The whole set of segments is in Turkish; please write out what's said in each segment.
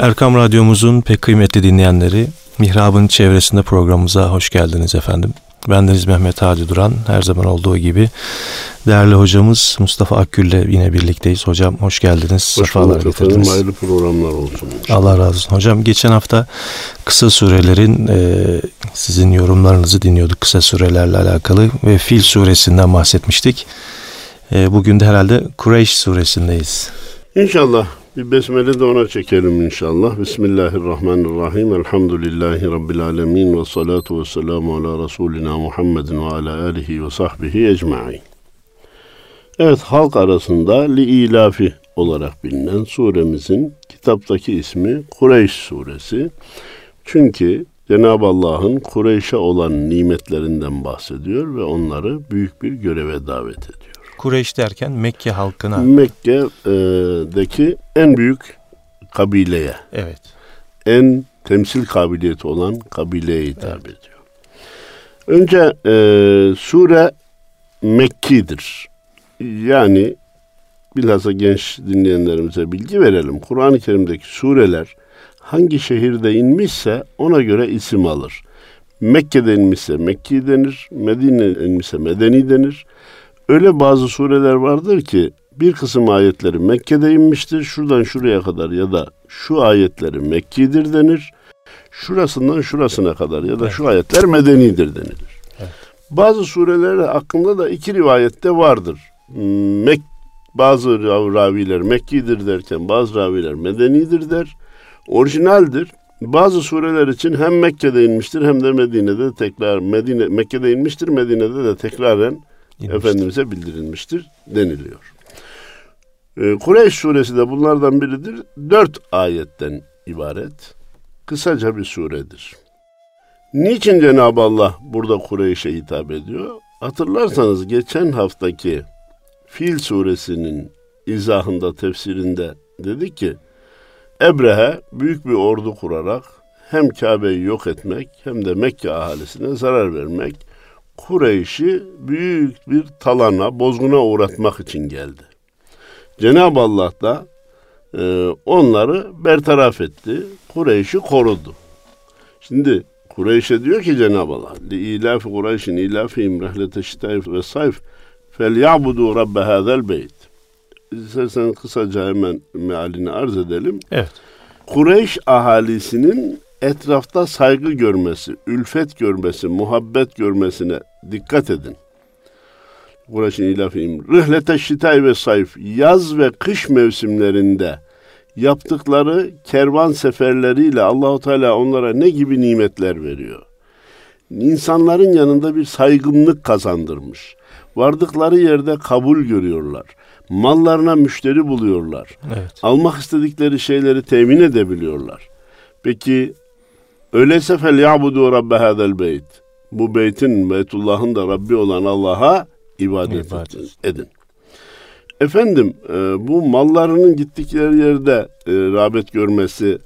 Erkam Radyomuzun pek kıymetli dinleyenleri, Mihrab'ın çevresinde programımıza hoş geldiniz efendim. Bendeniz Mehmet Hadi Duran. Her zaman olduğu gibi değerli hocamız Mustafa Akgül'le yine birlikteyiz. Hocam hoş geldiniz. Hoş bulduk efendim. Hayırlı programlar olsun. Allah razı olsun. Hocam geçen hafta kısa surelerin e, sizin yorumlarınızı dinliyorduk kısa surelerle alakalı ve Fil suresinden bahsetmiştik. E, bugün de herhalde Kureyş suresindeyiz. İnşallah bir besmele de ona çekelim inşallah. Bismillahirrahmanirrahim. Elhamdülillahi Rabbil alemin. Ve salatu ve selamu ala Resulina Muhammedin ve ala alihi ve sahbihi ecma'in. Evet halk arasında li ilafi olarak bilinen suremizin kitaptaki ismi Kureyş suresi. Çünkü Cenab-ı Allah'ın Kureyş'e olan nimetlerinden bahsediyor ve onları büyük bir göreve davet ediyor. Kureyş derken Mekke halkına. Mekke'deki en büyük kabileye. Evet. En temsil kabiliyeti olan kabileye hitap evet. ediyor. Önce e, sure Mekki'dir. Yani bilhassa genç dinleyenlerimize bilgi verelim. Kur'an-ı Kerim'deki sureler hangi şehirde inmişse ona göre isim alır. Mekke'de inmişse Mekki denir, Medine'de inmişse Medeni denir. Öyle bazı sureler vardır ki bir kısım ayetleri Mekke'de inmiştir. Şuradan şuraya kadar ya da şu ayetleri Mekki'dir denir. Şurasından şurasına kadar ya da evet. şu ayetler Medeni'dir denilir. Evet. Bazı surelerde hakkında da iki rivayette vardır. Mek bazı raviler Mekki'dir derken bazı raviler Medeni'dir der. Orijinaldir. Bazı sureler için hem Mekke'de inmiştir hem de Medine'de tekrar Medine Mekke'de inmiştir, Medine'de de tekraren İnmiştir. Efendimiz'e bildirilmiştir deniliyor. Ee, Kureyş suresi de bunlardan biridir. Dört ayetten ibaret. Kısaca bir suredir. Niçin Cenab-ı Allah burada Kureyş'e hitap ediyor? Hatırlarsanız geçen haftaki Fil suresinin izahında, tefsirinde dedi ki Ebrehe büyük bir ordu kurarak hem Kabe'yi yok etmek hem de Mekke ahalisine zarar vermek Kureyş'i büyük bir talana, bozguna uğratmak için geldi. Cenab-ı Allah da e, onları bertaraf etti. Kureyş'i korudu. Şimdi Kureyş'e diyor ki Cenab-ı Allah li ilafi Kureyş'in ilafihim rehlete şitayf ve sayf fel ya'budu rabbe hazel beyt. İstersen kısaca hemen mealini arz edelim. Evet. Kureyş ahalisinin etrafta saygı görmesi, ülfet görmesi, muhabbet görmesine dikkat edin. Kureyş'in ilafiyim. Rıhlete şitay ve sayf, yaz ve kış mevsimlerinde yaptıkları kervan seferleriyle Allahu Teala onlara ne gibi nimetler veriyor. İnsanların yanında bir saygınlık kazandırmış. Vardıkları yerde kabul görüyorlar. Mallarına müşteri buluyorlar. Evet. Almak istedikleri şeyleri temin edebiliyorlar. Peki Öyleyse fel ya'budu rabbe hadel beyt. Bu beytin, Beytullah'ın da Rabbi olan Allah'a ibadet, ibadet. edin. Efendim e, bu mallarının gittikleri yerde e, rağbet görmesi,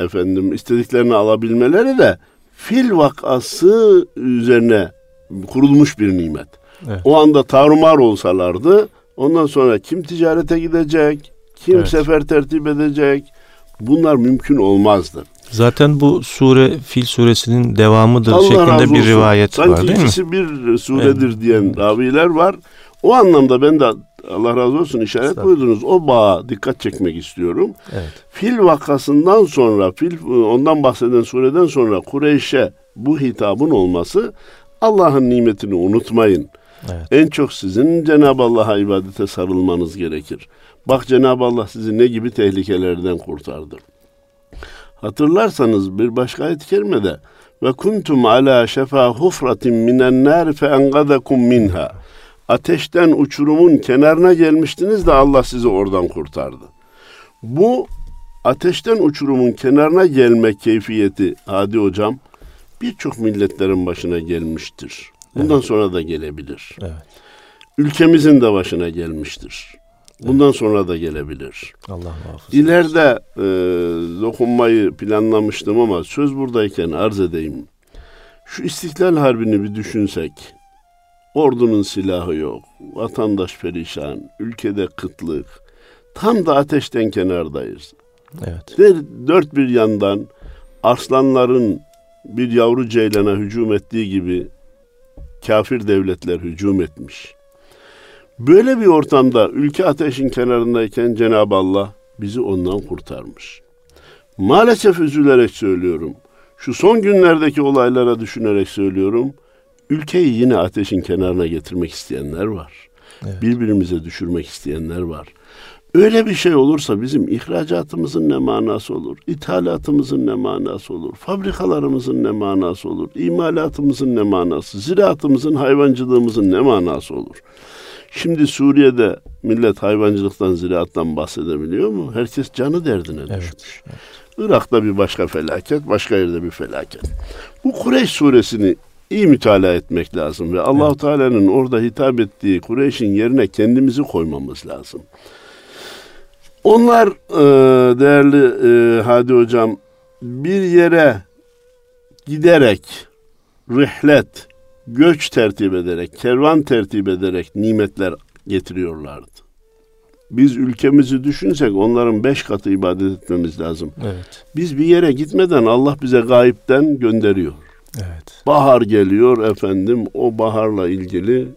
efendim istediklerini alabilmeleri de fil vakası üzerine kurulmuş bir nimet. Evet. O anda tarumar olsalardı ondan sonra kim ticarete gidecek, kim evet. sefer tertip edecek bunlar mümkün olmazdı. Zaten bu sure Fil suresinin devamıdır Allah şeklinde bir rivayet Sanki var değil mi? Sanki bir suredir evet. diyen raviler var. O anlamda ben de Allah razı olsun işaret koydunuz. O bağa dikkat çekmek istiyorum. Evet. Fil vakasından sonra, fil ondan bahseden sureden sonra Kureyş'e bu hitabın olması Allah'ın nimetini unutmayın. Evet. En çok sizin Cenab-ı Allah'a ibadete sarılmanız gerekir. Bak Cenab-ı Allah sizi ne gibi tehlikelerden kurtardı. Hatırlarsanız bir başka ayet-i kerimede ve kuntum ala şefa hufratin minen nar fe engadakum minha. Ateşten uçurumun kenarına gelmiştiniz de Allah sizi oradan kurtardı. Bu ateşten uçurumun kenarına gelme keyfiyeti Hadi hocam birçok milletlerin başına gelmiştir. Bundan evet. sonra da gelebilir. Evet. Ülkemizin de başına gelmiştir. Bundan evet. sonra da gelebilir. Allah muhafaza. İleride e, dokunmayı planlamıştım ama söz buradayken arz edeyim. Şu İstiklal Harbi'ni bir düşünsek. Ordunun silahı yok. Vatandaş perişan. Ülkede kıtlık. Tam da ateşten kenardayız. Evet. Dört bir yandan aslanların bir yavru ceylana hücum ettiği gibi kafir devletler hücum etmiş. Böyle bir ortamda ülke ateşin kenarındayken Cenab-ı Allah bizi ondan kurtarmış. Maalesef üzülerek söylüyorum. Şu son günlerdeki olaylara düşünerek söylüyorum. Ülkeyi yine ateşin kenarına getirmek isteyenler var. Evet. Birbirimize düşürmek isteyenler var. Öyle bir şey olursa bizim ihracatımızın ne manası olur? İthalatımızın ne manası olur? Fabrikalarımızın ne manası olur? İmalatımızın ne manası? Ziraatımızın, hayvancılığımızın ne manası olur? Şimdi Suriye'de millet hayvancılıktan, ziraattan bahsedebiliyor mu? Herkes canı derdine düşmüş. Evet, evet. Irak'ta bir başka felaket, başka yerde bir felaket. Bu Kureyş suresini iyi mütalaa etmek lazım ve Allahu evet. Teala'nın orada hitap ettiği Kureyş'in yerine kendimizi koymamız lazım. Onlar e, değerli e, Hadi Hocam bir yere giderek rihlet, göç tertip ederek, kervan tertip ederek nimetler getiriyorlardı. Biz ülkemizi düşünsek onların beş katı ibadet etmemiz lazım. Evet. Biz bir yere gitmeden Allah bize gayipten gönderiyor. Evet. Bahar geliyor efendim o baharla ilgili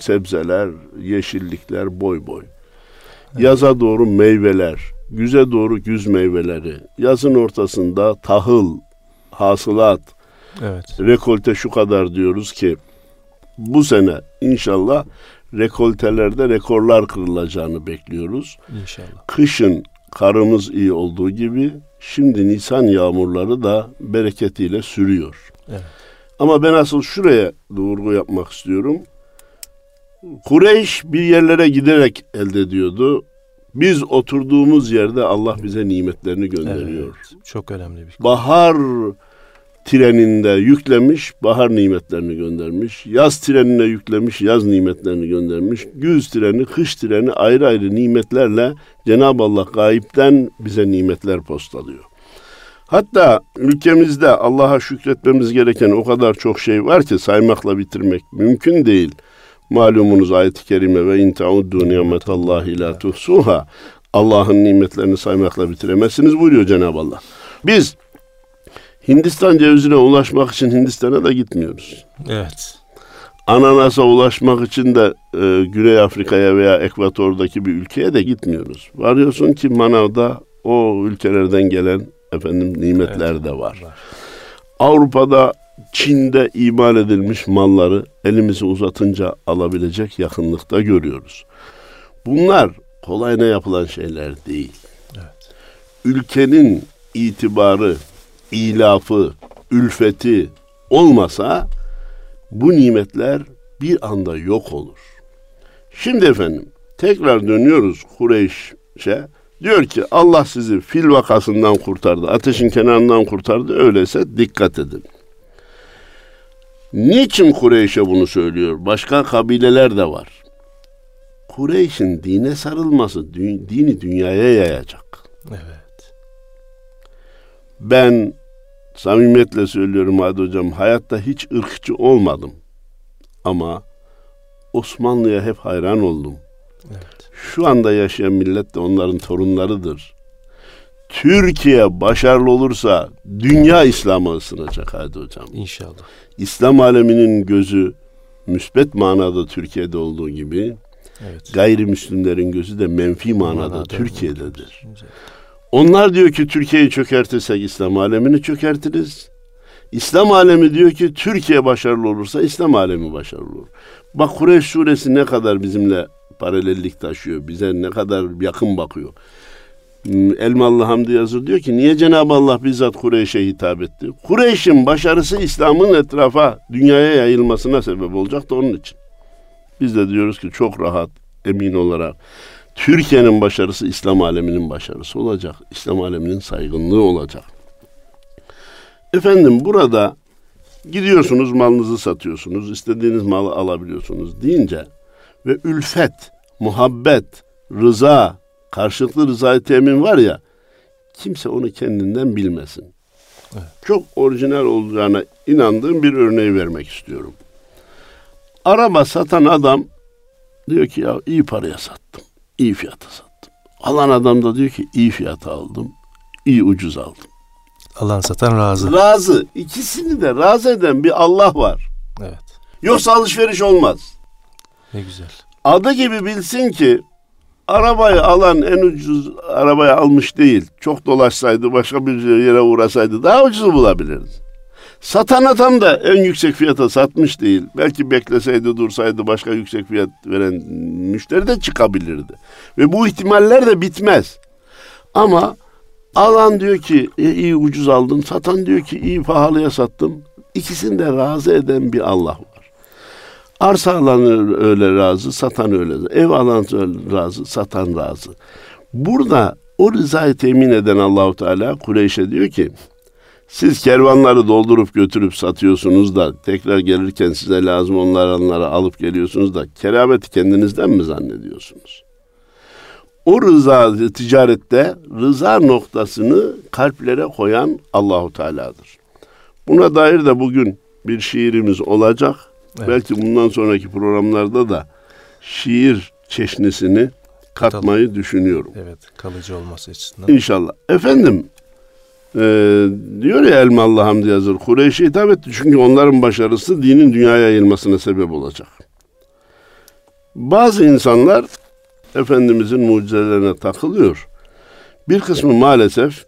sebzeler, yeşillikler boy boy. Yaza doğru meyveler, güze doğru güz meyveleri, yazın ortasında tahıl, hasılat, evet. rekolte şu kadar diyoruz ki bu sene inşallah rekoltelerde rekorlar kırılacağını bekliyoruz. İnşallah. Kışın karımız iyi olduğu gibi şimdi Nisan yağmurları da bereketiyle sürüyor. Evet. Ama ben asıl şuraya vurgu yapmak istiyorum. Kureyş bir yerlere giderek elde ediyordu. Biz oturduğumuz yerde Allah bize nimetlerini gönderiyor. Evet, çok önemli bir. Bahar treninde yüklemiş, bahar nimetlerini göndermiş. Yaz trenine yüklemiş, yaz nimetlerini göndermiş. Güz treni, kış treni ayrı ayrı nimetlerle Cenab-ı Allah gayipten bize nimetler postalıyor. Hatta ülkemizde Allah'a şükretmemiz gereken o kadar çok şey var ki saymakla bitirmek mümkün değil. Malumunuz ayet-i kerime ve in tauddu nimetallahi la tuhsuha. Allah'ın nimetlerini saymakla bitiremezsiniz buyuruyor Cenab-ı Allah. Biz Hindistan cevizine ulaşmak için Hindistan'a da gitmiyoruz. Evet. Ananasa ulaşmak için de e, Güney Afrika'ya veya Ekvator'daki bir ülkeye de gitmiyoruz. Varıyorsun ki manavda o ülkelerden gelen efendim nimetler evet, de var. Avrupa'da Çin'de imal edilmiş malları elimizi uzatınca alabilecek yakınlıkta görüyoruz. Bunlar kolayına yapılan şeyler değil. Evet. Ülkenin itibarı, ilafı, ülfeti olmasa bu nimetler bir anda yok olur. Şimdi efendim tekrar dönüyoruz Kureyş'e. Diyor ki Allah sizi fil vakasından kurtardı, ateşin kenarından kurtardı. Öyleyse dikkat edin. Niçin Kureyş'e bunu söylüyor? Başka kabileler de var. Kureyş'in dine sarılması dini dünyaya yayacak. Evet. Ben samimiyetle söylüyorum Hadi Hocam hayatta hiç ırkçı olmadım. Ama Osmanlı'ya hep hayran oldum. Evet. Şu anda yaşayan millet de onların torunlarıdır. Türkiye başarılı olursa dünya İslam'a ısınacak hadi hocam. İnşallah. İslam aleminin gözü müsbet manada Türkiye'de olduğu gibi evet. gayrimüslimlerin gözü de menfi manada, manada Türkiye'dedir. Onlar diyor ki Türkiye'yi çökertirsek İslam alemini çökertiriz. İslam alemi diyor ki Türkiye başarılı olursa İslam alemi başarılı olur. Bak Kureyş suresi ne kadar bizimle paralellik taşıyor. Bize ne kadar yakın bakıyor. Elmalı Hamdi yazır diyor ki niye Cenab-ı Allah bizzat Kureyş'e hitap etti? Kureyş'in başarısı İslam'ın etrafa, dünyaya yayılmasına sebep olacak da onun için. Biz de diyoruz ki çok rahat, emin olarak Türkiye'nin başarısı İslam aleminin başarısı olacak. İslam aleminin saygınlığı olacak. Efendim burada gidiyorsunuz malınızı satıyorsunuz, istediğiniz malı alabiliyorsunuz deyince ve ülfet, muhabbet, rıza, karşılıklı rızayı temin var ya kimse onu kendinden bilmesin. Evet. Çok orijinal olacağına inandığım bir örneği vermek istiyorum. Araba satan adam diyor ki ya iyi paraya sattım. İyi fiyata sattım. Alan adam da diyor ki iyi fiyata aldım. iyi ucuz aldım. Alan satan razı. Razı. İkisini de razı eden bir Allah var. Evet. Yoksa alışveriş olmaz. Ne güzel. Adı gibi bilsin ki arabayı alan en ucuz arabayı almış değil. Çok dolaşsaydı başka bir yere uğrasaydı daha ucuzu bulabilirdi. Satan adam da en yüksek fiyata satmış değil. Belki bekleseydi dursaydı başka yüksek fiyat veren müşteri de çıkabilirdi. Ve bu ihtimaller de bitmez. Ama alan diyor ki e, iyi ucuz aldın. Satan diyor ki iyi pahalıya sattım. İkisini de razı eden bir Allah var. Arsa alan öyle razı, satan öyle. Ev alan öyle razı, satan razı. Burada o rızayı temin eden Allahu Teala Kureyş'e diyor ki siz kervanları doldurup götürüp satıyorsunuz da tekrar gelirken size lazım onları alıp geliyorsunuz da kerameti kendinizden mi zannediyorsunuz? O rıza ticarette rıza noktasını kalplere koyan Allahu Teala'dır. Buna dair de bugün bir şiirimiz olacak. Evet. Belki bundan sonraki programlarda da şiir çeşnisini katmayı Katalım. düşünüyorum. Evet, kalıcı olması açısından. İnşallah. Efendim, e, diyor ya Elmalı Hamdi Yazır, Kureyş'e hitap etti çünkü onların başarısı dinin dünyaya yayılmasına sebep olacak. Bazı insanlar Efendimizin mucizelerine takılıyor. Bir kısmı maalesef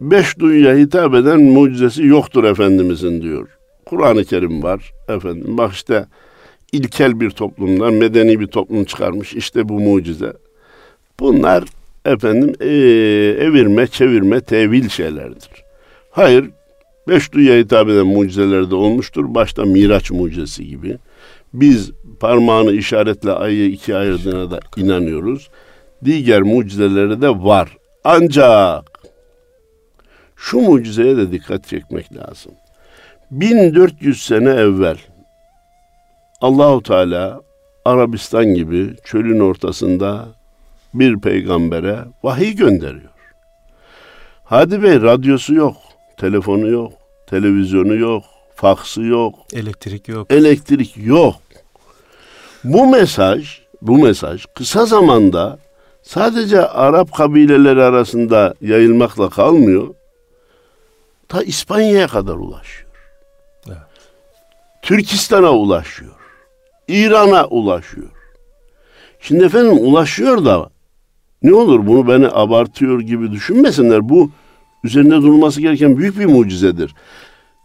beş duyuya hitap eden mucizesi yoktur Efendimizin diyor. Kur'an-ı Kerim var. Efendim bak işte ilkel bir toplumdan medeni bir toplum çıkarmış. İşte bu mucize. Bunlar efendim ee, evirme, çevirme, tevil şeylerdir. Hayır, beş duyuya hitap eden mucizeler de olmuştur. Başta Miraç mucizesi gibi. Biz parmağını işaretle ayı ikiye ayırdığına da inanıyoruz. Diğer mucizeleri de var. Ancak şu mucizeye de dikkat çekmek lazım. 1400 sene evvel Allahu Teala Arabistan gibi çölün ortasında bir peygambere vahiy gönderiyor. Hadi Bey radyosu yok, telefonu yok, televizyonu yok, faksı yok. Elektrik yok. Elektrik yok. Bu mesaj, bu mesaj kısa zamanda sadece Arap kabileleri arasında yayılmakla kalmıyor. Ta İspanya'ya kadar ulaşıyor. Evet. Türkistan'a ulaşıyor. İran'a ulaşıyor. Şimdi efendim ulaşıyor da ne olur bunu beni abartıyor gibi düşünmesinler. Bu üzerinde durulması gereken büyük bir mucizedir.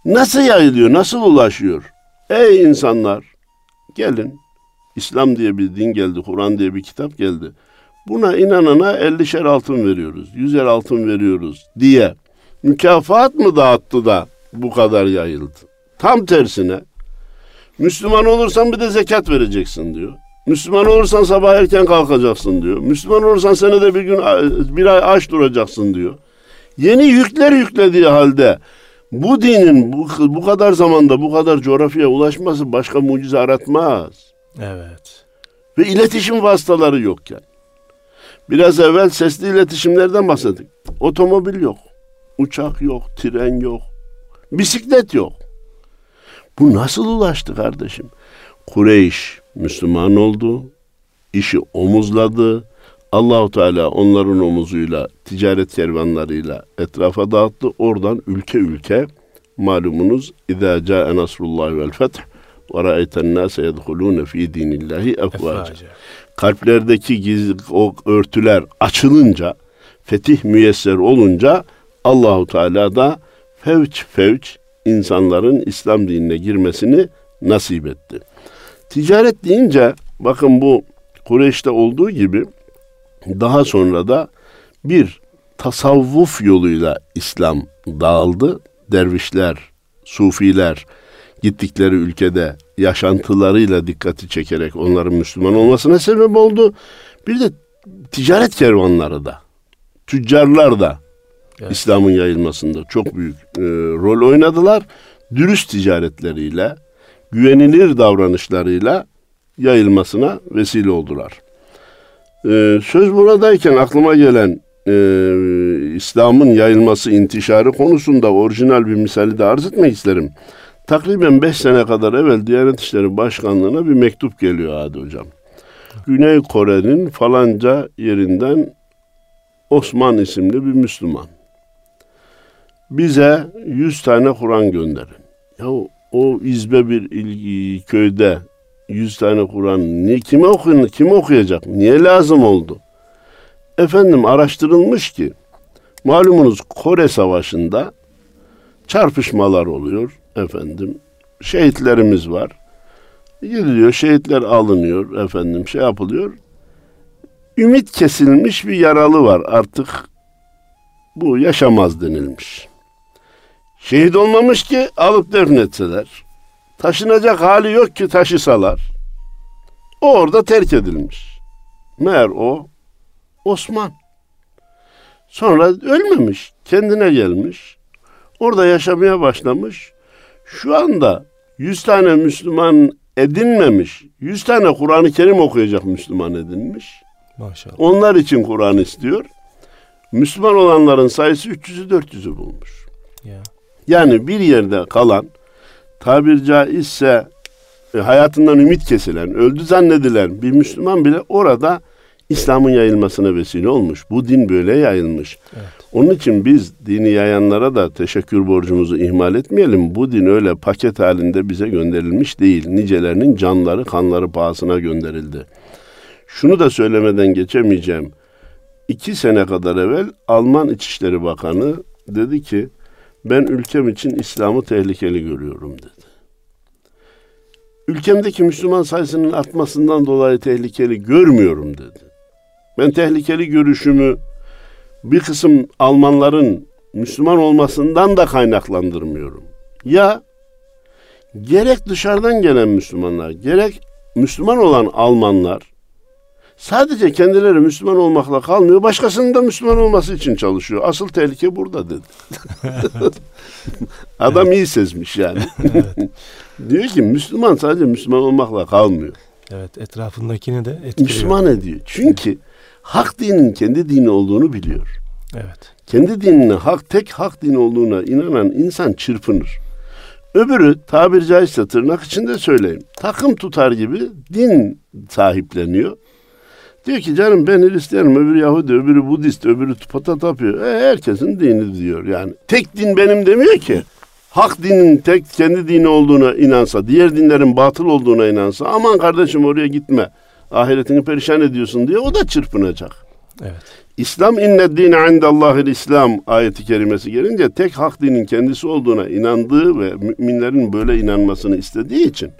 Nasıl yayılıyor, nasıl ulaşıyor? Ey insanlar gelin İslam diye bir din geldi, Kur'an diye bir kitap geldi. Buna inanana 50'şer altın veriyoruz, 100'er altın veriyoruz diye mükafat mı dağıttı da bu kadar yayıldı? Tam tersine Müslüman olursan bir de zekat vereceksin diyor. Müslüman olursan sabah erken kalkacaksın diyor. Müslüman olursan senede bir gün bir ay aç duracaksın diyor. Yeni yükler yüklediği halde bu dinin bu, bu kadar zamanda bu kadar coğrafyaya ulaşması başka mucize aratmaz. Evet. Ve iletişim vasıtaları yokken. Biraz evvel sesli iletişimlerden bahsettik. Otomobil yok. Uçak yok, tren yok. Bisiklet yok. Bu nasıl ulaştı kardeşim? Kureyş Müslüman oldu. işi omuzladı. Allahu Teala onların omuzuyla, ticaret kervanlarıyla etrafa dağıttı. Oradan ülke ülke malumunuz İzâ câe nasrullah vel feth ve ra'eyten nâse yedhulûne fî dînillâhi efvâce. Kalplerdeki gizli o örtüler açılınca, fetih müyesser olunca Allahu Teala da fevç fevç insanların İslam dinine girmesini nasip etti. Ticaret deyince bakın bu Kureyş'te olduğu gibi daha sonra da bir tasavvuf yoluyla İslam dağıldı. Dervişler, sufiler gittikleri ülkede yaşantılarıyla dikkati çekerek onların Müslüman olmasına sebep oldu. Bir de ticaret kervanları da, tüccarlar da evet. İslam'ın yayılmasında çok büyük e, rol oynadılar. Dürüst ticaretleriyle, güvenilir davranışlarıyla yayılmasına vesile oldular. Ee, söz buradayken aklıma gelen e, İslam'ın yayılması, intişarı konusunda orijinal bir misali de arz etmek isterim. Takriben beş sene kadar evvel Diyanet İşleri Başkanlığı'na bir mektup geliyor Adi Hocam. Güney Kore'nin falanca yerinden Osman isimli bir Müslüman. bize yüz tane Kur'an gönderin. Ya o izbe bir ilgi, köyde yüz tane Kur'an ne kime okuyun, kim okuyacak? Niye lazım oldu? Efendim araştırılmış ki malumunuz Kore Savaşı'nda çarpışmalar oluyor efendim. Şehitlerimiz var. Gidiliyor, şehitler alınıyor efendim, şey yapılıyor. Ümit kesilmiş bir yaralı var artık bu yaşamaz denilmiş. Şehit olmamış ki alıp defnetseler. Taşınacak hali yok ki taşısalar. O orada terk edilmiş. Meğer o Osman. Sonra ölmemiş. Kendine gelmiş. Orada yaşamaya başlamış. Şu anda yüz tane Müslüman edinmemiş. Yüz tane Kur'an-ı Kerim okuyacak Müslüman edinmiş. Maşallah. Onlar için Kur'an istiyor. Müslüman olanların sayısı 300'ü 400'ü bulmuş. Ya. Yani bir yerde kalan tabir caizse e, hayatından ümit kesilen, öldü zannedilen bir Müslüman bile orada İslam'ın yayılmasına vesile olmuş. Bu din böyle yayılmış. Evet. Onun için biz dini yayanlara da teşekkür borcumuzu ihmal etmeyelim. Bu din öyle paket halinde bize gönderilmiş değil. Nicelerinin canları, kanları pahasına gönderildi. Şunu da söylemeden geçemeyeceğim. İki sene kadar evvel Alman İçişleri Bakanı dedi ki ben ülkem için İslam'ı tehlikeli görüyorum dedi. Ülkemdeki Müslüman sayısının artmasından dolayı tehlikeli görmüyorum dedi. Ben tehlikeli görüşümü bir kısım Almanların Müslüman olmasından da kaynaklandırmıyorum. Ya gerek dışarıdan gelen Müslümanlar, gerek Müslüman olan Almanlar sadece kendileri Müslüman olmakla kalmıyor, başkasının da Müslüman olması için çalışıyor. Asıl tehlike burada dedi. Adam iyi sezmiş yani. Diyor ki Müslüman sadece Müslüman olmakla kalmıyor. Evet etrafındakini de etkiliyor. Müslüman ediyor. Çünkü hak dinin kendi dini olduğunu biliyor. Evet. Kendi dinine hak tek hak din olduğuna inanan insan çırpınır. Öbürü tabiri caizse tırnak içinde söyleyeyim. Takım tutar gibi din sahipleniyor. Diyor ki canım ben Hristiyanım, öbürü Yahudi, öbürü Budist, öbürü pata tapıyor. E, herkesin dini diyor yani. Tek din benim demiyor ki. Hak dinin tek kendi dini olduğuna inansa, diğer dinlerin batıl olduğuna inansa, aman kardeşim oraya gitme, ahiretini perişan ediyorsun diye o da çırpınacak. Evet. İslam inne dine indallahil İslam ayeti kerimesi gelince tek hak dinin kendisi olduğuna inandığı ve müminlerin böyle inanmasını istediği için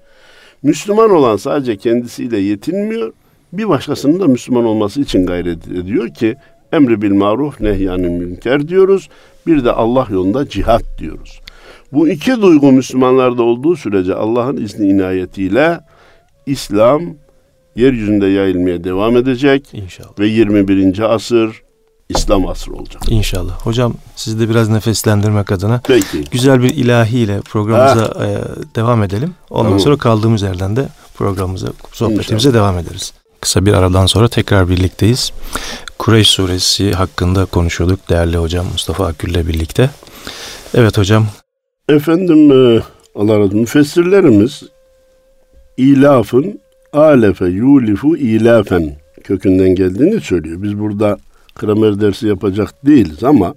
Müslüman olan sadece kendisiyle yetinmiyor, bir başkasının da Müslüman olması için gayret ediyor ki emri bil maruf nehyanı münker diyoruz. Bir de Allah yolunda cihat diyoruz. Bu iki duygu Müslümanlarda olduğu sürece Allah'ın izni inayetiyle İslam yeryüzünde yayılmaya devam edecek İnşallah. ve 21. asır İslam asrı olacak. İnşallah. Hocam sizi de biraz nefeslendirmek adına Peki. güzel bir ilahiyle programımıza e, devam edelim. Ondan Tamam. sonra kaldığımız yerden de programımıza, sohbetimize devam ederiz. Kısa bir aradan sonra tekrar birlikteyiz. Kureyş suresi hakkında konuşuyorduk değerli hocam Mustafa Akgül'le birlikte. Evet hocam. Efendim e, Allah razı olsun. Müfessirlerimiz ilafın alefe yulifu ilafen kökünden geldiğini söylüyor. Biz burada kramer dersi yapacak değiliz ama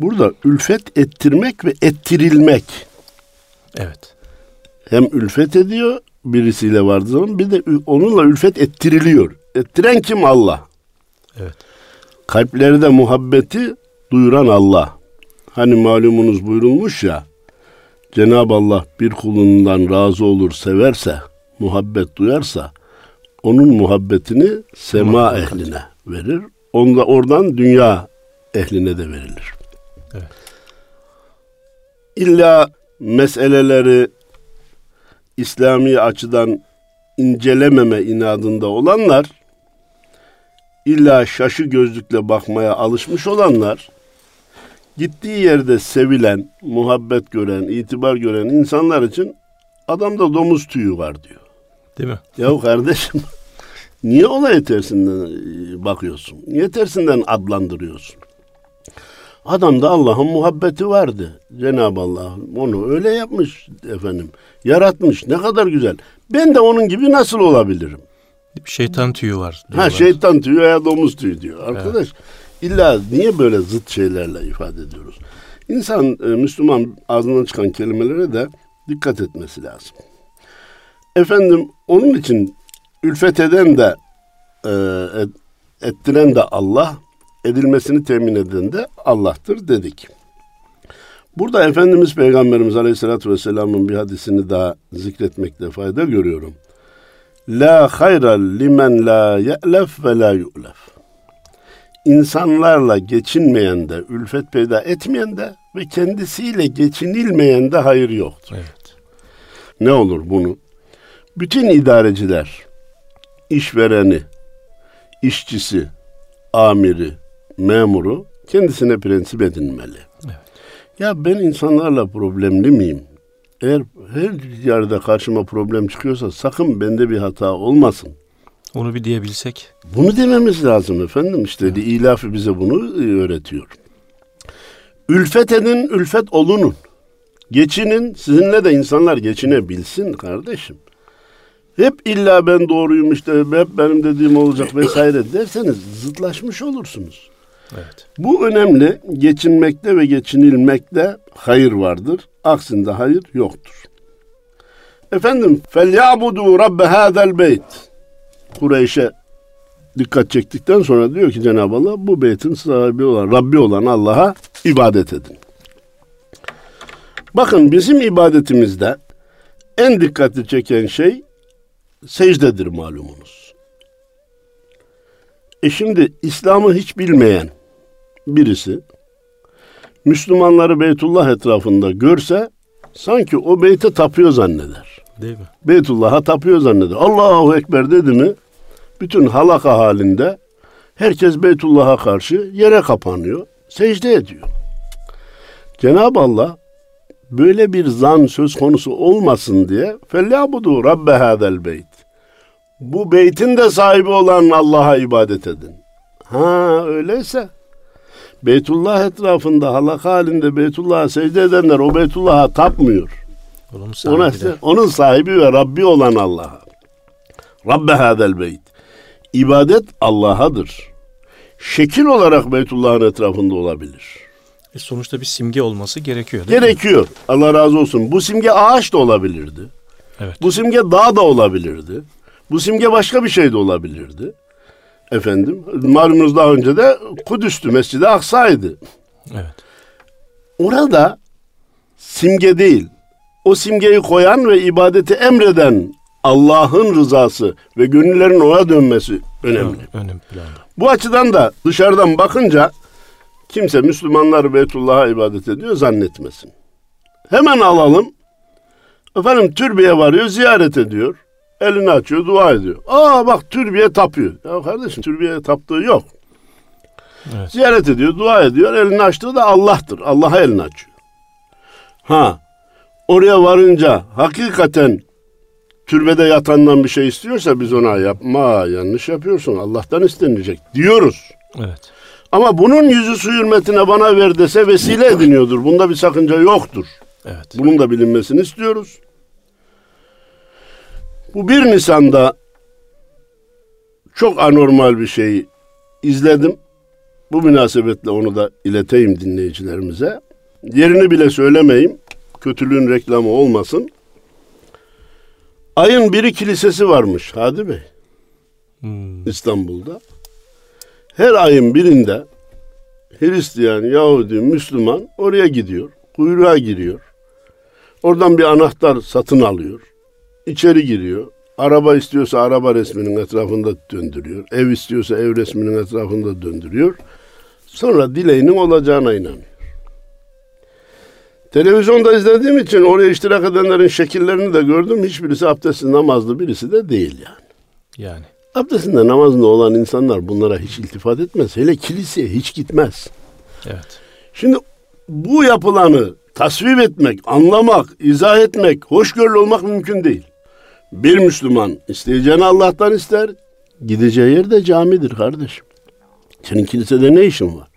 burada ülfet ettirmek ve ettirilmek Evet. Hem ülfet ediyor birisiyle vardığı zaman bir de onunla ülfet ettiriliyor. Ettiren kim? Allah. Evet. Kalplerde muhabbeti duyuran Allah. Hani malumunuz buyurulmuş ya, Cenab-ı Allah bir kulundan razı olur, severse, muhabbet duyarsa, onun muhabbetini sema Muhabbet. ehline verir. Onda oradan dünya ehline de verilir. Evet. İlla meseleleri İslami açıdan incelememe inadında olanlar, illa şaşı gözlükle bakmaya alışmış olanlar, gittiği yerde sevilen, muhabbet gören, itibar gören insanlar için adamda domuz tüyü var diyor. Değil mi? Yahu kardeşim niye olay tersinden e, bakıyorsun? Niye tersinden adlandırıyorsun? Adamda Allah'ın muhabbeti vardı. Cenab-ı Allah onu öyle yapmış efendim. Yaratmış. Ne kadar güzel. Ben de onun gibi nasıl olabilirim? Şeytan tüyü var. Ha diyorlar. şeytan tüyü veya domuz tüyü diyor. Arkadaş illa niye böyle zıt şeylerle ifade ediyoruz? İnsan, e, Müslüman ağzından çıkan kelimelere de dikkat etmesi lazım. Efendim onun için ülfet eden de e, ettiren de Allah, edilmesini temin eden de Allah'tır dedik. Burada Efendimiz Peygamberimiz Aleyhisselatü Vesselam'ın bir hadisini daha zikretmekte fayda görüyorum. La hayra limen la ye'lef ve la yu'lef. İnsanlarla geçinmeyen de, ülfet peyda etmeyen de ve kendisiyle geçinilmeyen de hayır yoktur. Evet. Ne olur bunu? Bütün idareciler, işvereni, işçisi, amiri, memuru kendisine prensip edinmeli. Evet. Ya ben insanlarla problemli miyim? Eğer her yerde karşıma problem çıkıyorsa sakın bende bir hata olmasın. Onu bir diyebilsek. Bunu dememiz lazım efendim. İşte evet. ilafı bize bunu e, öğretiyor. Ülfet edin, ülfet olunun. Geçinin, sizinle de insanlar geçinebilsin kardeşim. Hep illa ben doğruyum işte, hep benim dediğim olacak vesaire derseniz zıtlaşmış olursunuz. Evet. Bu önemli. Geçinmekte ve geçinilmekte hayır vardır. Aksinde hayır yoktur. Efendim felyabudu rabbe hadel beyt. Kureyş'e dikkat çektikten sonra diyor ki Cenab-ı Allah bu beytin sahibi olan Rabbi olan Allah'a ibadet edin. Bakın bizim ibadetimizde en dikkatli çeken şey secdedir malumunuz. E şimdi İslam'ı hiç bilmeyen, birisi Müslümanları Beytullah etrafında görse sanki o beyte tapıyor zanneder. Değil mi? Beytullah'a tapıyor zanneder. Allahu Ekber dedi mi bütün halaka halinde herkes Beytullah'a karşı yere kapanıyor, secde ediyor. Cenab-ı Allah böyle bir zan söz konusu olmasın diye felyabudu rabbe hadel beyt. Bu beytin de sahibi olan Allah'a ibadet edin. Ha öyleyse Beytullah etrafında halaka halinde Beytullah'a secde edenler o Beytullah'a tapmıyor. Onun sahibi, Ona, de. onun sahibi ve Rabbi olan Allah'a. Rabbe hadel beyt. İbadet Allah'adır. Şekil olarak Beytullah'ın etrafında olabilir. E sonuçta bir simge olması gerekiyor değil Gerekiyor. Mi? Allah razı olsun. Bu simge ağaç da olabilirdi. Evet. Bu simge dağ da olabilirdi. Bu simge başka bir şey de olabilirdi. Efendim, malumunuz daha önce de Kudüs'tü, Mescid-i Aksa'ydı. Evet. Orada simge değil, o simgeyi koyan ve ibadeti emreden Allah'ın rızası ve gönüllerin ona dönmesi önemli. Önemli planda. Bu açıdan da dışarıdan bakınca kimse Müslümanlar Beytullah'a ibadet ediyor zannetmesin. Hemen alalım. Efendim türbeye varıyor, ziyaret ediyor. Elini açıyor, dua ediyor. Aa bak türbeye tapıyor. Ya kardeşim türbeye taptığı yok. Evet. Ziyaret ediyor, dua ediyor. Elini açtığı da Allah'tır. Allah'a elini açıyor. Ha, oraya varınca hakikaten türbede yatandan bir şey istiyorsa biz ona yapma yanlış yapıyorsun Allah'tan istenilecek diyoruz. Evet. Ama bunun yüzü su hürmetine bana ver dese vesile ediniyordur. Bunda bir sakınca yoktur. Evet. Bunun da bilinmesini istiyoruz. Bu bir Nisan'da çok anormal bir şey izledim. Bu münasebetle onu da ileteyim dinleyicilerimize. Yerini bile söylemeyeyim. Kötülüğün reklamı olmasın. Ayın biri kilisesi varmış Hadi Bey. Hmm. İstanbul'da. Her ayın birinde Hristiyan, Yahudi, Müslüman oraya gidiyor. Kuyruğa giriyor. Oradan bir anahtar satın alıyor. İçeri giriyor. Araba istiyorsa araba resminin etrafında döndürüyor. Ev istiyorsa ev resminin etrafında döndürüyor. Sonra dileğinin olacağına inanıyor. Televizyonda izlediğim için oraya iştirak edenlerin şekillerini de gördüm. Hiçbirisi abdestli namazlı birisi de değil yani. Yani. Abdestinde namazında olan insanlar bunlara hiç iltifat etmez. Hele kiliseye hiç gitmez. Evet. Şimdi bu yapılanı tasvip etmek, anlamak, izah etmek, hoşgörülü olmak mümkün değil. Bir Müslüman isteyeceğini Allah'tan ister. Gideceği yer de camidir kardeşim. Senin kilisede ne işin var?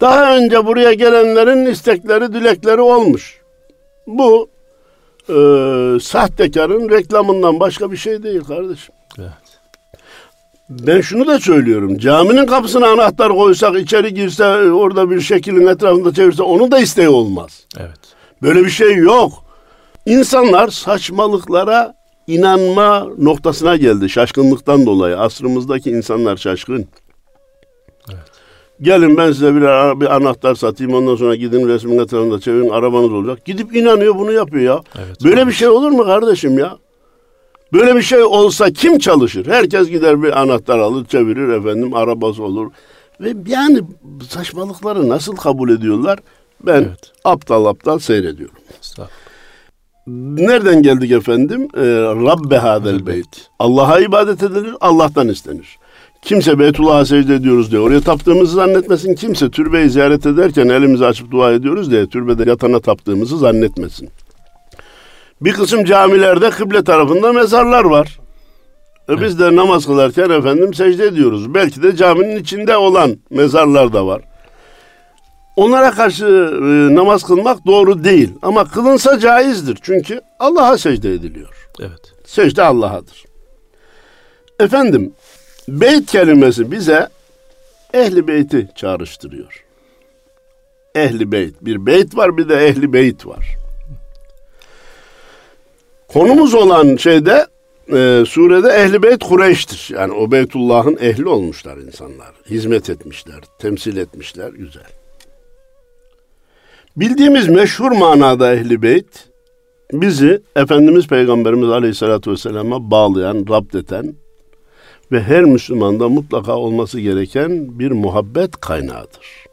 Daha önce buraya gelenlerin istekleri, dilekleri olmuş. Bu e, sahtekarın reklamından başka bir şey değil kardeşim. Evet. Ben şunu da söylüyorum. Caminin kapısına anahtar koysak, içeri girse, orada bir şekilin etrafında çevirse onun da isteği olmaz. Evet. Böyle bir şey yok. İnsanlar saçmalıklara inanma noktasına geldi şaşkınlıktan dolayı. Asrımızdaki insanlar şaşkın. Gelin ben size bir, bir anahtar satayım ondan sonra gidin resmin etrafında çevirin arabanız olacak. Gidip inanıyor bunu yapıyor ya. Evet, Böyle abi. bir şey olur mu kardeşim ya? Böyle bir şey olsa kim çalışır? Herkes gider bir anahtar alır çevirir efendim arabası olur. Ve yani saçmalıkları nasıl kabul ediyorlar? Ben Evet. aptal aptal seyrediyorum. Nereden geldik efendim? Ee, Rabbe hadel beyt. Allah'a ibadet edilir, Allah'tan istenir. Kimse Beytullah'a secde ediyoruz diye oraya taptığımızı zannetmesin. Kimse türbeyi ziyaret ederken elimizi açıp dua ediyoruz diye türbede yatana taptığımızı zannetmesin. Bir kısım camilerde kıble tarafında mezarlar var. E Biz de namaz kılarken efendim secde ediyoruz. Belki de caminin içinde olan mezarlar da var. Onlara karşı e, namaz kılmak doğru değil. Ama kılınsa caizdir. Çünkü Allah'a secde ediliyor. Evet. Secde Allah'adır. Efendim, beyt kelimesi bize ehli beyti çağrıştırıyor. Ehli beyt. Bir beyt var bir de ehli beyt var. Konumuz olan şeyde e, surede ehli beyt Kureyş'tir. Yani o Beytullah'ın ehli olmuşlar insanlar. Hizmet etmişler, temsil etmişler. Güzel. Bildiğimiz meşhur manada ehli beyt bizi Efendimiz Peygamberimiz Aleyhisselatü Vesselam'a bağlayan, rapt eden ve her Müslümanda mutlaka olması gereken bir muhabbet kaynağıdır.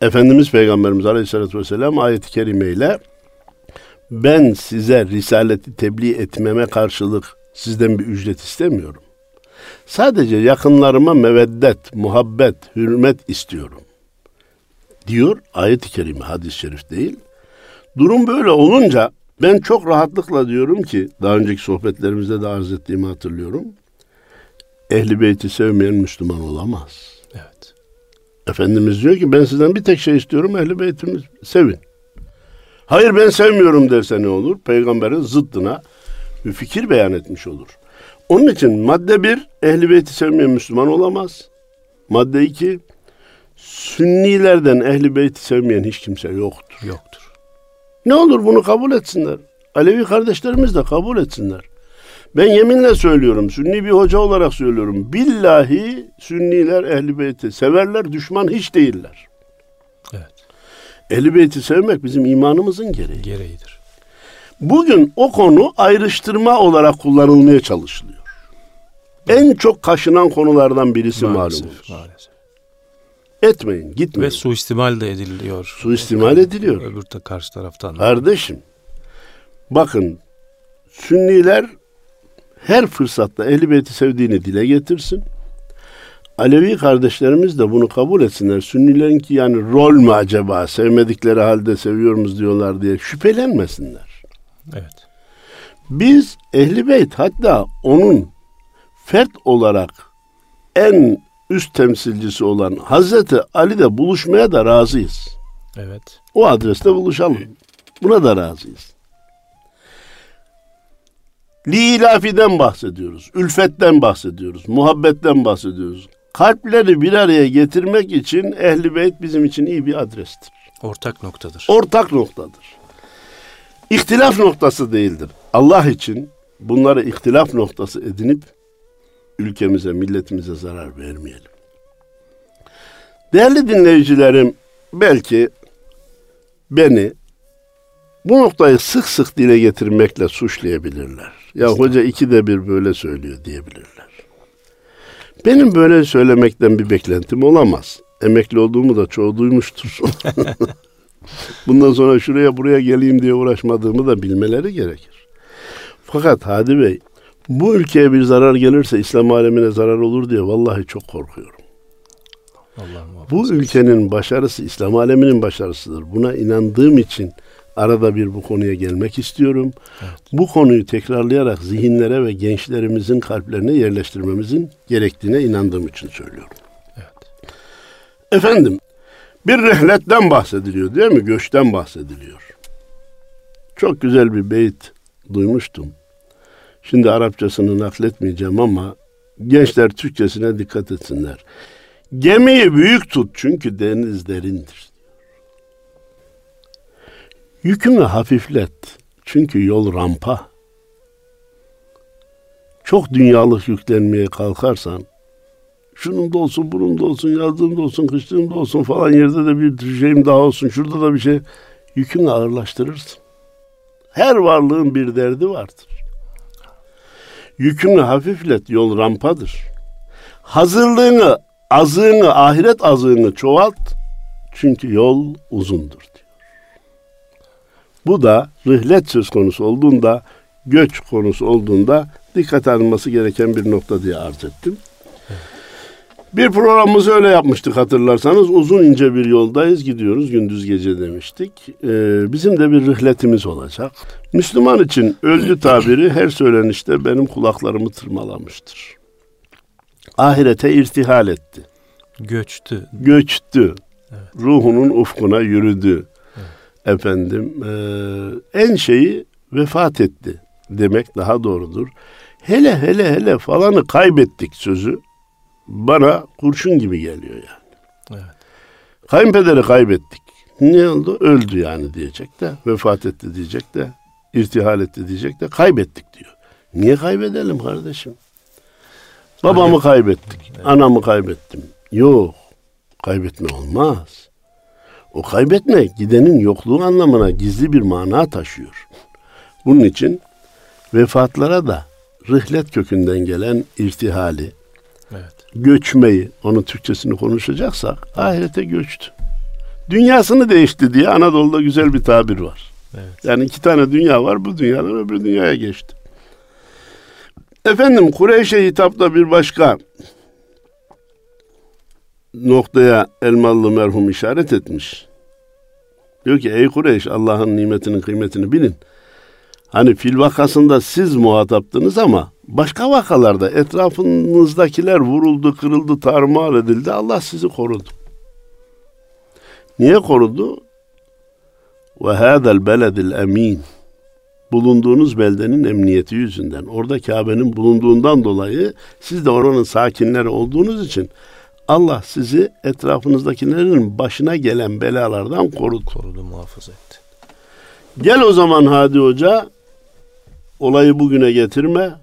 Efendimiz Peygamberimiz Aleyhisselatü Vesselam ayet-i kerimeyle ben size risaleti tebliğ etmeme karşılık sizden bir ücret istemiyorum. Sadece yakınlarıma meveddet, muhabbet, hürmet istiyorum. Diyor ayet-i kerime, hadis-i şerif değil. Durum böyle olunca ben çok rahatlıkla diyorum ki daha önceki sohbetlerimizde de arz ettiğimi hatırlıyorum. Ehli beyti sevmeyen Müslüman olamaz. Evet. Efendimiz diyor ki ben sizden bir tek şey istiyorum ehli beytimi sevin. Hayır ben sevmiyorum derse ne olur? Peygamberin zıddına bir fikir beyan etmiş olur. Onun için madde bir ehli beyti sevmeyen Müslüman olamaz. Madde iki sünnilerden ehli beyti sevmeyen hiç kimse yoktur. Yoktur. Ne olur bunu kabul etsinler. Alevi kardeşlerimiz de kabul etsinler. Ben yeminle söylüyorum, Sünni bir hoca olarak söylüyorum. Billahi Sünniler Ehl-i Beyt'i severler, düşman hiç değiller. Evet. Ehl-i Beyt'i sevmek bizim imanımızın gereği. Gereğidir. Bugün o konu ayrıştırma olarak kullanılmaya çalışılıyor. En çok kaşınan konulardan birisi Maalesef. malumunuz. Maalesef. Etmeyin, gitmeyin. Ve suistimal de ediliyor. Suistimal ediliyor. Öbür de karşı taraftan. Kardeşim, bakın Sünniler her fırsatta Ehl-i Beyt'i sevdiğini dile getirsin. Alevi kardeşlerimiz de bunu kabul etsinler. Sünnilerinki yani rol mü acaba sevmedikleri halde seviyoruz diyorlar diye şüphelenmesinler. Evet. Biz Ehl-i Beyt hatta onun fert olarak en üst temsilcisi olan Hazreti Ali'de buluşmaya da razıyız. Evet. O adreste buluşalım. Buna da razıyız. Lilafiden bahsediyoruz. Ülfetten bahsediyoruz. Muhabbetten bahsediyoruz. Kalpleri bir araya getirmek için Ehli Beyt bizim için iyi bir adrestir. Ortak noktadır. Ortak noktadır. İhtilaf noktası değildir. Allah için bunları ihtilaf noktası edinip ülkemize, milletimize zarar vermeyelim. Değerli dinleyicilerim, belki beni bu noktayı sık sık dile getirmekle suçlayabilirler. Ya hoca ikide bir böyle söylüyor diyebilirler. Benim böyle söylemekten bir beklentim olamaz. Emekli olduğumu da çoğu duymuştur. Bundan sonra şuraya buraya geleyim diye uğraşmadığımı da bilmeleri gerekir. Fakat Hadi Bey, bu ülkeye bir zarar gelirse İslam alemine zarar olur diye vallahi çok korkuyorum. Allah. Bu ülkenin başarısı İslam aleminin başarısıdır. Buna inandığım için arada bir bu konuya gelmek istiyorum. Bu konuyu tekrarlayarak zihinlere ve gençlerimizin kalplerine yerleştirmemizin gerektiğine inandığım için söylüyorum. Evet. Efendim, bir rehletten bahsediliyor değil mi? Göçten bahsediliyor. Çok güzel bir beyit duymuştum. Şimdi Arapçasını nakletmeyeceğim ama gençler Türkçesine dikkat etsinler. Gemiyi büyük tut çünkü deniz derindir. Yükünü hafiflet çünkü yol rampa. Çok dünyalık yüklenmeye kalkarsan şunun da olsun, bunun da olsun, yazdığım da olsun, kışlığım da olsun falan yerde de bir şeyim daha olsun, şurada da bir şey yükünü ağırlaştırırsın. Her varlığın bir derdi vardır. Yükünü hafiflet, yol rampadır. Hazırlığını, azığını, ahiret azığını çoğalt. Çünkü yol uzundur diyor. Bu da rihlet söz konusu olduğunda, göç konusu olduğunda dikkat alınması gereken bir nokta diye arz ettim. Bir programımızı öyle yapmıştık hatırlarsanız. Uzun ince bir yoldayız gidiyoruz gündüz gece demiştik. Ee, bizim de bir rihletimiz olacak. Müslüman için öldü tabiri her söylenişte benim kulaklarımı tırmalamıştır. Ahirete irtihal etti. Göçtü. Göçtü. Evet. Ruhunun ufkuna yürüdü. Evet. Efendim e, en şeyi vefat etti demek daha doğrudur. Hele hele hele falanı kaybettik sözü bana kurşun gibi geliyor yani. Evet. Kayınpederi kaybettik. Ne oldu? Öldü yani diyecek de, vefat etti diyecek de, irtihal etti diyecek de, kaybettik diyor. Niye kaybedelim kardeşim? Babamı kaybettik, evet. anamı kaybettim. Yok, kaybetme olmaz. O kaybetme gidenin yokluğu anlamına gizli bir mana taşıyor. Bunun için vefatlara da rihlet kökünden gelen irtihali. Göçmeyi, onun Türkçesini konuşacaksak ahirete göçtü. Dünyasını değişti diye Anadolu'da güzel bir tabir var. Evet. Yani iki tane dünya var, bu dünyadan öbür dünyaya geçti. Efendim Kureyş'e hitapta bir başka noktaya Elmalı merhum işaret etmiş. Diyor ki ey Kureyş Allah'ın nimetinin kıymetini bilin. Hani fil vakasında siz muhataptınız ama başka vakalarda etrafınızdakiler vuruldu, kırıldı, tarumar edildi. Allah sizi korudu. Niye korudu? Ve hâzel beledil emin. Bulunduğunuz beldenin emniyeti yüzünden. Orada Kabe'nin bulunduğundan dolayı siz de oranın sakinleri olduğunuz için Allah sizi etrafınızdakilerin başına gelen belalardan korudu. Korudu, muhafaza etti. Gel o zaman Hadi Hoca olayı bugüne getirme.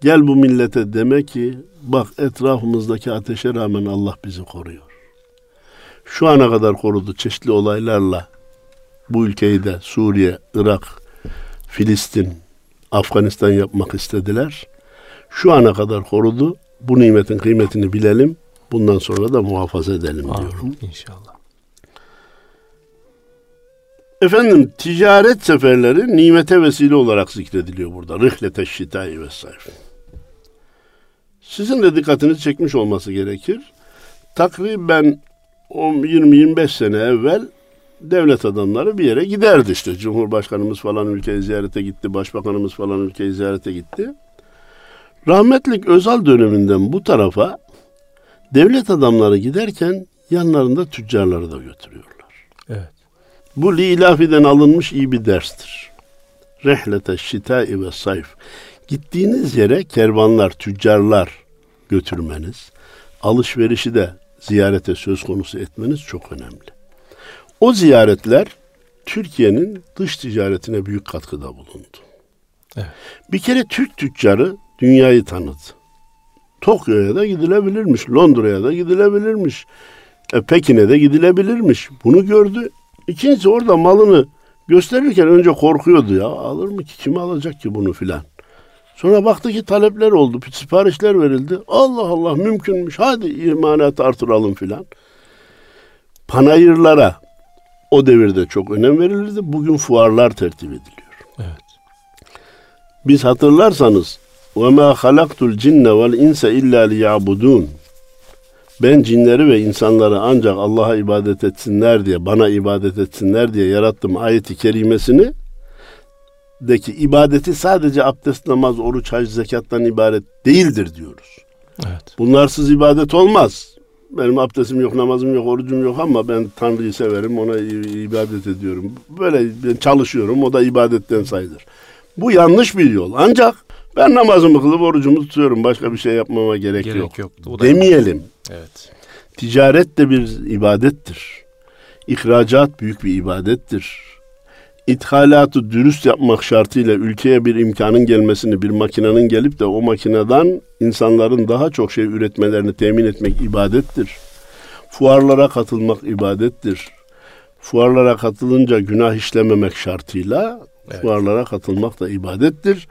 Gel bu millete deme ki bak etrafımızdaki ateşe rağmen Allah bizi koruyor. Şu ana kadar korudu çeşitli olaylarla bu ülkeyi de Suriye, Irak, Filistin, Afganistan yapmak istediler. Şu ana kadar korudu. Bu nimetin kıymetini bilelim. Bundan sonra da muhafaza edelim Amin. diyorum. İnşallah. Efendim ticaret seferleri nimete vesile olarak zikrediliyor burada. Rihlete şitai ve sayf. Sizin de dikkatinizi çekmiş olması gerekir. Takriben 20-25 sene evvel devlet adamları bir yere giderdi işte. Cumhurbaşkanımız falan ülkeyi ziyarete gitti, başbakanımız falan ülkeyi ziyarete gitti. Rahmetlik Özal döneminden bu tarafa devlet adamları giderken yanlarında tüccarları da götürüyorlar. Evet. Bu Lilafi'den alınmış iyi bir derstir. Rehlete şitai ve sayf. Gittiğiniz yere kervanlar, tüccarlar götürmeniz, alışverişi de ziyarete söz konusu etmeniz çok önemli. O ziyaretler Türkiye'nin dış ticaretine büyük katkıda bulundu. Evet. Bir kere Türk tüccarı dünyayı tanıdı. Tokyo'ya da gidilebilirmiş, Londra'ya da gidilebilirmiş, e, Pekin'e de gidilebilirmiş. Bunu gördü. İkincisi orada malını gösterirken önce korkuyordu ya. Alır mı ki? Kim alacak ki bunu filan. Sonra baktı ki talepler oldu. Siparişler verildi. Allah Allah mümkünmüş. Hadi imanat artıralım filan. Panayırlara o devirde çok önem verilirdi. Bugün fuarlar tertip ediliyor. Evet. Biz hatırlarsanız وَمَا خَلَقْتُ الْجِنَّ وَالْاِنْسَ اِلَّا لِيَعْبُدُونَ ben cinleri ve insanları ancak Allah'a ibadet etsinler diye, bana ibadet etsinler diye yarattım ayeti kerimesini deki ibadeti sadece abdest, namaz, oruç, hac, zekattan ibaret değildir diyoruz. Evet. Bunlarsız ibadet olmaz. Benim abdestim yok, namazım yok, orucum yok ama ben Tanrı'yı severim, ona ibadet ediyorum. Böyle ben çalışıyorum, o da ibadetten sayılır. Bu yanlış bir yol. Ancak Ben namazımı kılıp orucumu tutuyorum. Başka bir şey yapmama gerek, Gerek yok. yok. O Demeyelim. Evet. Ticaret de bir ibadettir. İhracat büyük bir ibadettir. İthalatı dürüst yapmak şartıyla ülkeye bir imkanın gelmesini, bir makinenin gelip de o makineden insanların daha çok şey üretmelerini temin etmek ibadettir. Fuarlara katılmak ibadettir. Fuarlara katılınca günah işlememek şartıyla Evet. fuarlara katılmak da ibadettir.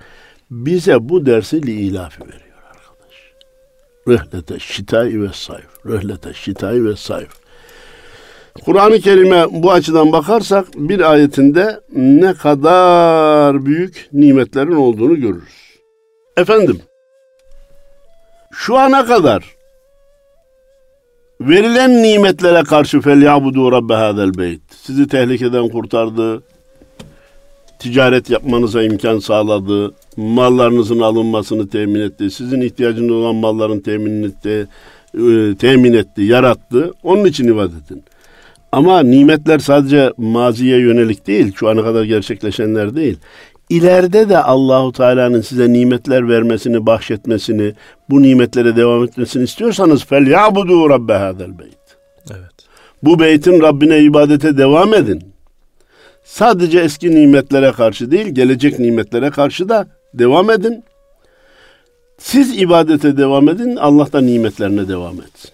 Bize bu dersi liilafi veriyor arkadaş. Rehlete şitai ve sayf. Rehlete şitai ve sayf. Kur'an-ı Kerim'e bu açıdan bakarsak bir ayetinde ne kadar büyük nimetlerin olduğunu görürüz. Efendim, şu ana kadar verilen nimetlere karşı felyabudu rabbe hadel beyt. Sizi tehlikeden kurtardı, ticaret yapmanıza imkan sağladı, mallarınızın alınmasını temin etti, sizin ihtiyacınız olan malların temin etti, e, temin etti, yarattı. Onun için ibadet edin. Ama nimetler sadece maziye yönelik değil, şu ana kadar gerçekleşenler değil. İleride de Allahu Teala'nın size nimetler vermesini, bahşetmesini, bu nimetlere devam etmesini istiyorsanız fel yabudu rabbe hadel beyt. Evet. Bu beytin Rabbine ibadete devam edin. Sadece eski nimetlere karşı değil, gelecek nimetlere karşı da devam edin. Siz ibadete devam edin, Allah da nimetlerine devam etsin.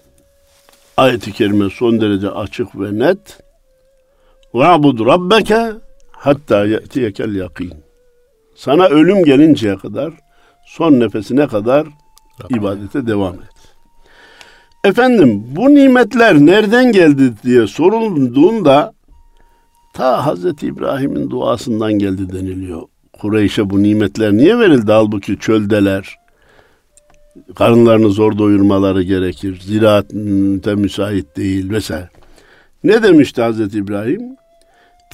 Ayet-i kerime son derece açık ve net. Va'bud rabbeke hatta ye'tiyekel yakin. Sana ölüm gelinceye kadar, son nefesine kadar ibadete devam et. Efendim bu nimetler nereden geldi diye sorulduğunda ta Hazreti İbrahim'in duasından geldi deniliyor. Kureyş'e bu nimetler niye verildi? Halbuki çöldeler. Karınlarını zor doyurmaları gerekir. Ziraate müsait değil vesaire. Ne demişti Hazreti İbrahim?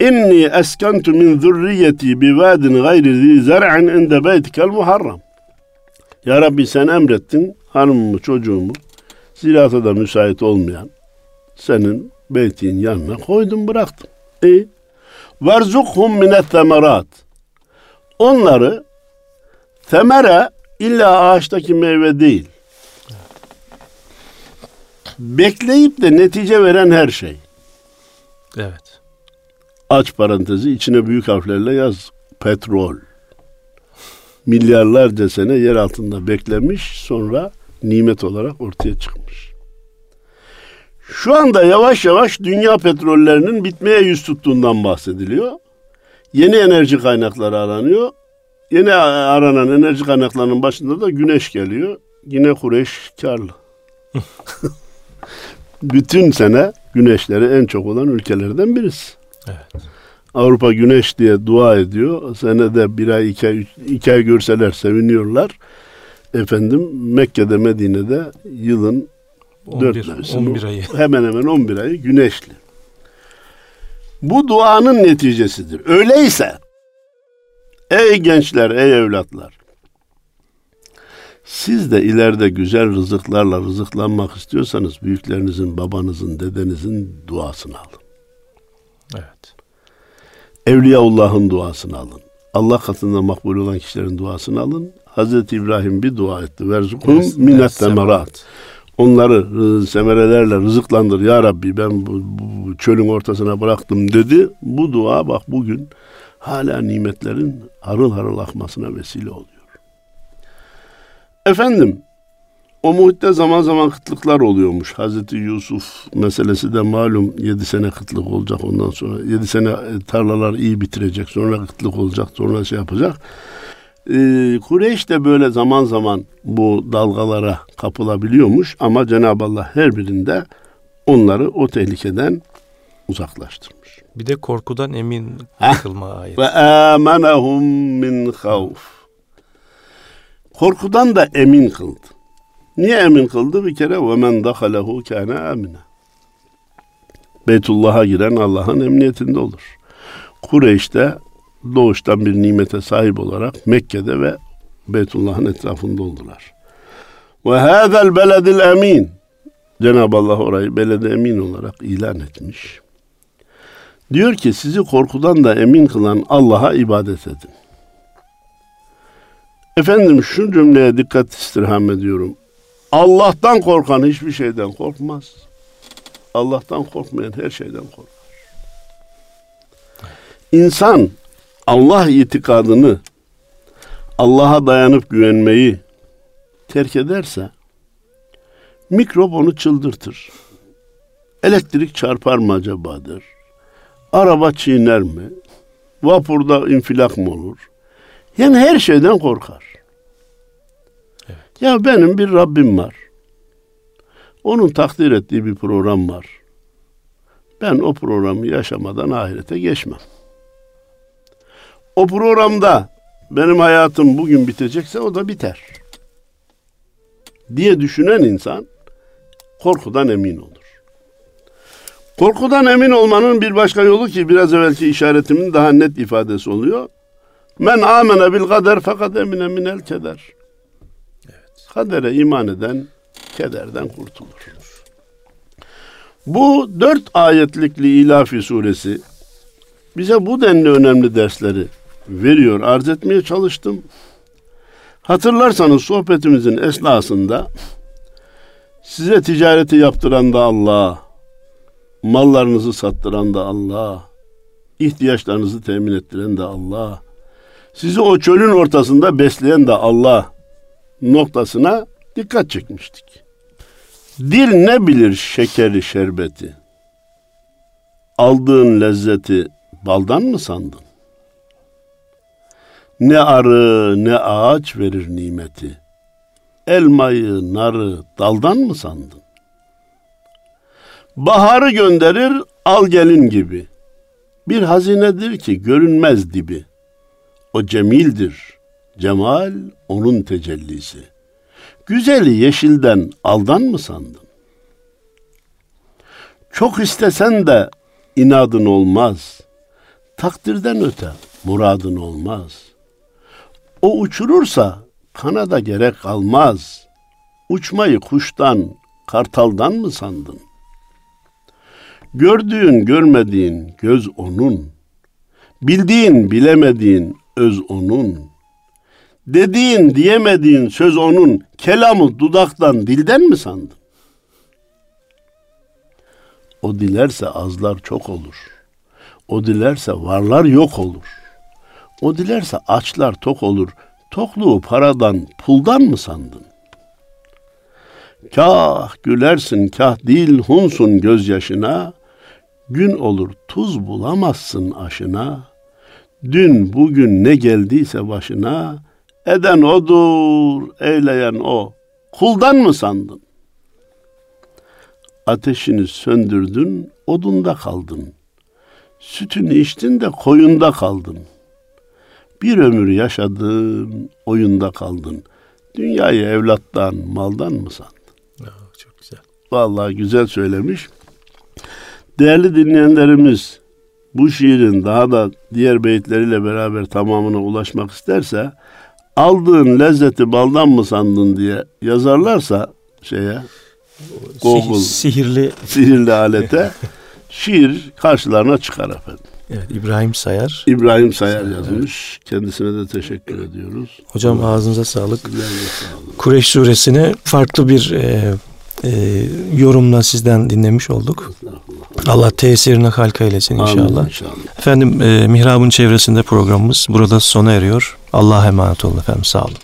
İnni eskentu min zürriyeti bi vadin gayri zi zer'in inde beytikel muharram. Ya Rabbi sen emrettin hanımımı çocuğumu ziraata da müsait olmayan senin beytin yanına koydum bıraktım. E Verzukhum minet temerat. Onları temere illa ağaçtaki meyve değil. Bekleyip de netice veren her şey. Evet. Aç parantezi içine büyük harflerle yaz. Petrol. Milyarlarca sene yer altında beklemiş sonra nimet olarak ortaya çıkmış. Şu anda yavaş yavaş dünya petrollerinin bitmeye yüz tuttuğundan bahsediliyor. Yeni enerji kaynakları aranıyor. Yeni aranan enerji kaynaklarının başında da güneş geliyor. Yine Kureyş karlı. Bütün sene güneşleri en çok olan ülkelerden birisi. Evet. Avrupa güneş diye dua ediyor. Senede bir ay, iki ay, üç- iki ay görseler seviniyorlar. Efendim Mekke'de, Medine'de yılın 11, dört mevsimi, 11 ayı. hemen hemen 11 ayı güneşli. Bu duanın neticesidir. Öyleyse ey gençler, ey evlatlar siz de ileride güzel rızıklarla rızıklanmak istiyorsanız büyüklerinizin, babanızın, dedenizin duasını alın. Evet. Evliyaullah'ın duasını alın. Allah katında makbul olan kişilerin duasını alın. Hazreti İbrahim bir dua etti. Verzukum minet temerat. Onları rı- semerelerle rızıklandır ya Rabbi ben bu, bu çölün ortasına bıraktım dedi. Bu dua bak bugün hala nimetlerin harıl harıl akmasına vesile oluyor. Efendim o muhitte zaman zaman kıtlıklar oluyormuş. Hazreti Yusuf meselesi de malum 7 sene kıtlık olacak ondan sonra. 7 sene e, tarlalar iyi bitirecek sonra kıtlık olacak sonra şey yapacak. Ee, Kureyş de böyle zaman zaman bu dalgalara kapılabiliyormuş ama Cenab-ı Allah her birinde onları o tehlikeden uzaklaştırmış. Bir de korkudan emin kılma ayet. Ve amenehum min havf. Korkudan da emin kıldı. Niye emin kıldı? Bir kere ve men dahalehu kana amine. Beytullah'a giren Allah'ın emniyetinde olur. Kureyş'te doğuştan bir nimete sahip olarak Mekke'de ve Beytullah'ın etrafında oldular. Ve hâzel beledil emin. Cenab-ı Allah orayı belede emin olarak ilan etmiş. Diyor ki sizi korkudan da emin kılan Allah'a ibadet edin. Efendim şu cümleye dikkat istirham ediyorum. Allah'tan korkan hiçbir şeyden korkmaz. Allah'tan korkmayan her şeyden korkar. İnsan Allah itikadını, Allah'a dayanıp güvenmeyi terk ederse mikrop onu çıldırtır. Elektrik çarpar mı acaba der. Araba çiğner mi? Vapurda infilak mı olur? Yani her şeyden korkar. Evet. Ya benim bir Rabbim var. Onun takdir ettiği bir program var. Ben o programı yaşamadan ahirete geçmem. O programda benim hayatım bugün bitecekse o da biter. Diye düşünen insan korkudan emin olur. Korkudan emin olmanın bir başka yolu ki biraz evvelki işaretimin daha net ifadesi oluyor. Men amene bil kader fakat emine minel keder. Evet. Kadere iman eden kederden kurtulur. Bu dört ayetlikli İlafi suresi bize bu denli önemli dersleri veriyor, arz etmeye çalıştım. Hatırlarsanız sohbetimizin esnasında size ticareti yaptıran da Allah, mallarınızı sattıran da Allah, ihtiyaçlarınızı temin ettiren de Allah, sizi o çölün ortasında besleyen de Allah noktasına dikkat çekmiştik. Dil ne bilir şekeri şerbeti? Aldığın lezzeti baldan mı sandın? Ne arı ne ağaç verir nimeti. Elmayı, narı daldan mı sandın? Baharı gönderir al gelin gibi. Bir hazinedir ki görünmez dibi. O cemildir. Cemal onun tecellisi. Güzeli yeşilden aldan mı sandın? Çok istesen de inadın olmaz. Takdirden öte muradın olmaz.'' O uçurursa kanada gerek kalmaz. Uçmayı kuştan, kartaldan mı sandın? Gördüğün, görmediğin göz onun. Bildiğin, bilemediğin öz onun. Dediğin, diyemediğin söz onun. Kelamı dudaktan, dilden mi sandın? O dilerse azlar çok olur. O dilerse varlar yok olur.'' O dilerse açlar tok olur. Tokluğu paradan, puldan mı sandın? Kah gülersin, kah değil hunsun gözyaşına. Gün olur tuz bulamazsın aşına. Dün bugün ne geldiyse başına, eden odur, eyleyen o. Kuldan mı sandın? Ateşini söndürdün, odunda kaldın. Sütünü içtin de koyunda kaldın.'' Bir ömür yaşadın, oyunda kaldın. Dünyayı evlattan, maldan mı sandın? Oh, çok güzel. Vallahi güzel söylemiş. Değerli dinleyenlerimiz bu şiirin daha da diğer beyitleriyle beraber tamamına ulaşmak isterse aldığın lezzeti baldan mı sandın diye yazarlarsa şeye Google sihirli sihirli alete şiir karşılarına çıkar efendim. Evet İbrahim Sayar. İbrahim Sayar yazmış. Kendisine de teşekkür ediyoruz. Hocam Allah. ağzınıza sağlık. sağlık. Kureyş suresini farklı bir e, e, yorumla sizden dinlemiş olduk. Allah tesirine halka eylesin inşallah. Amin, inşallah. Efendim e, Mihrab'ın çevresinde programımız burada sona eriyor. Allah'a emanet olun efendim. Sağ olun.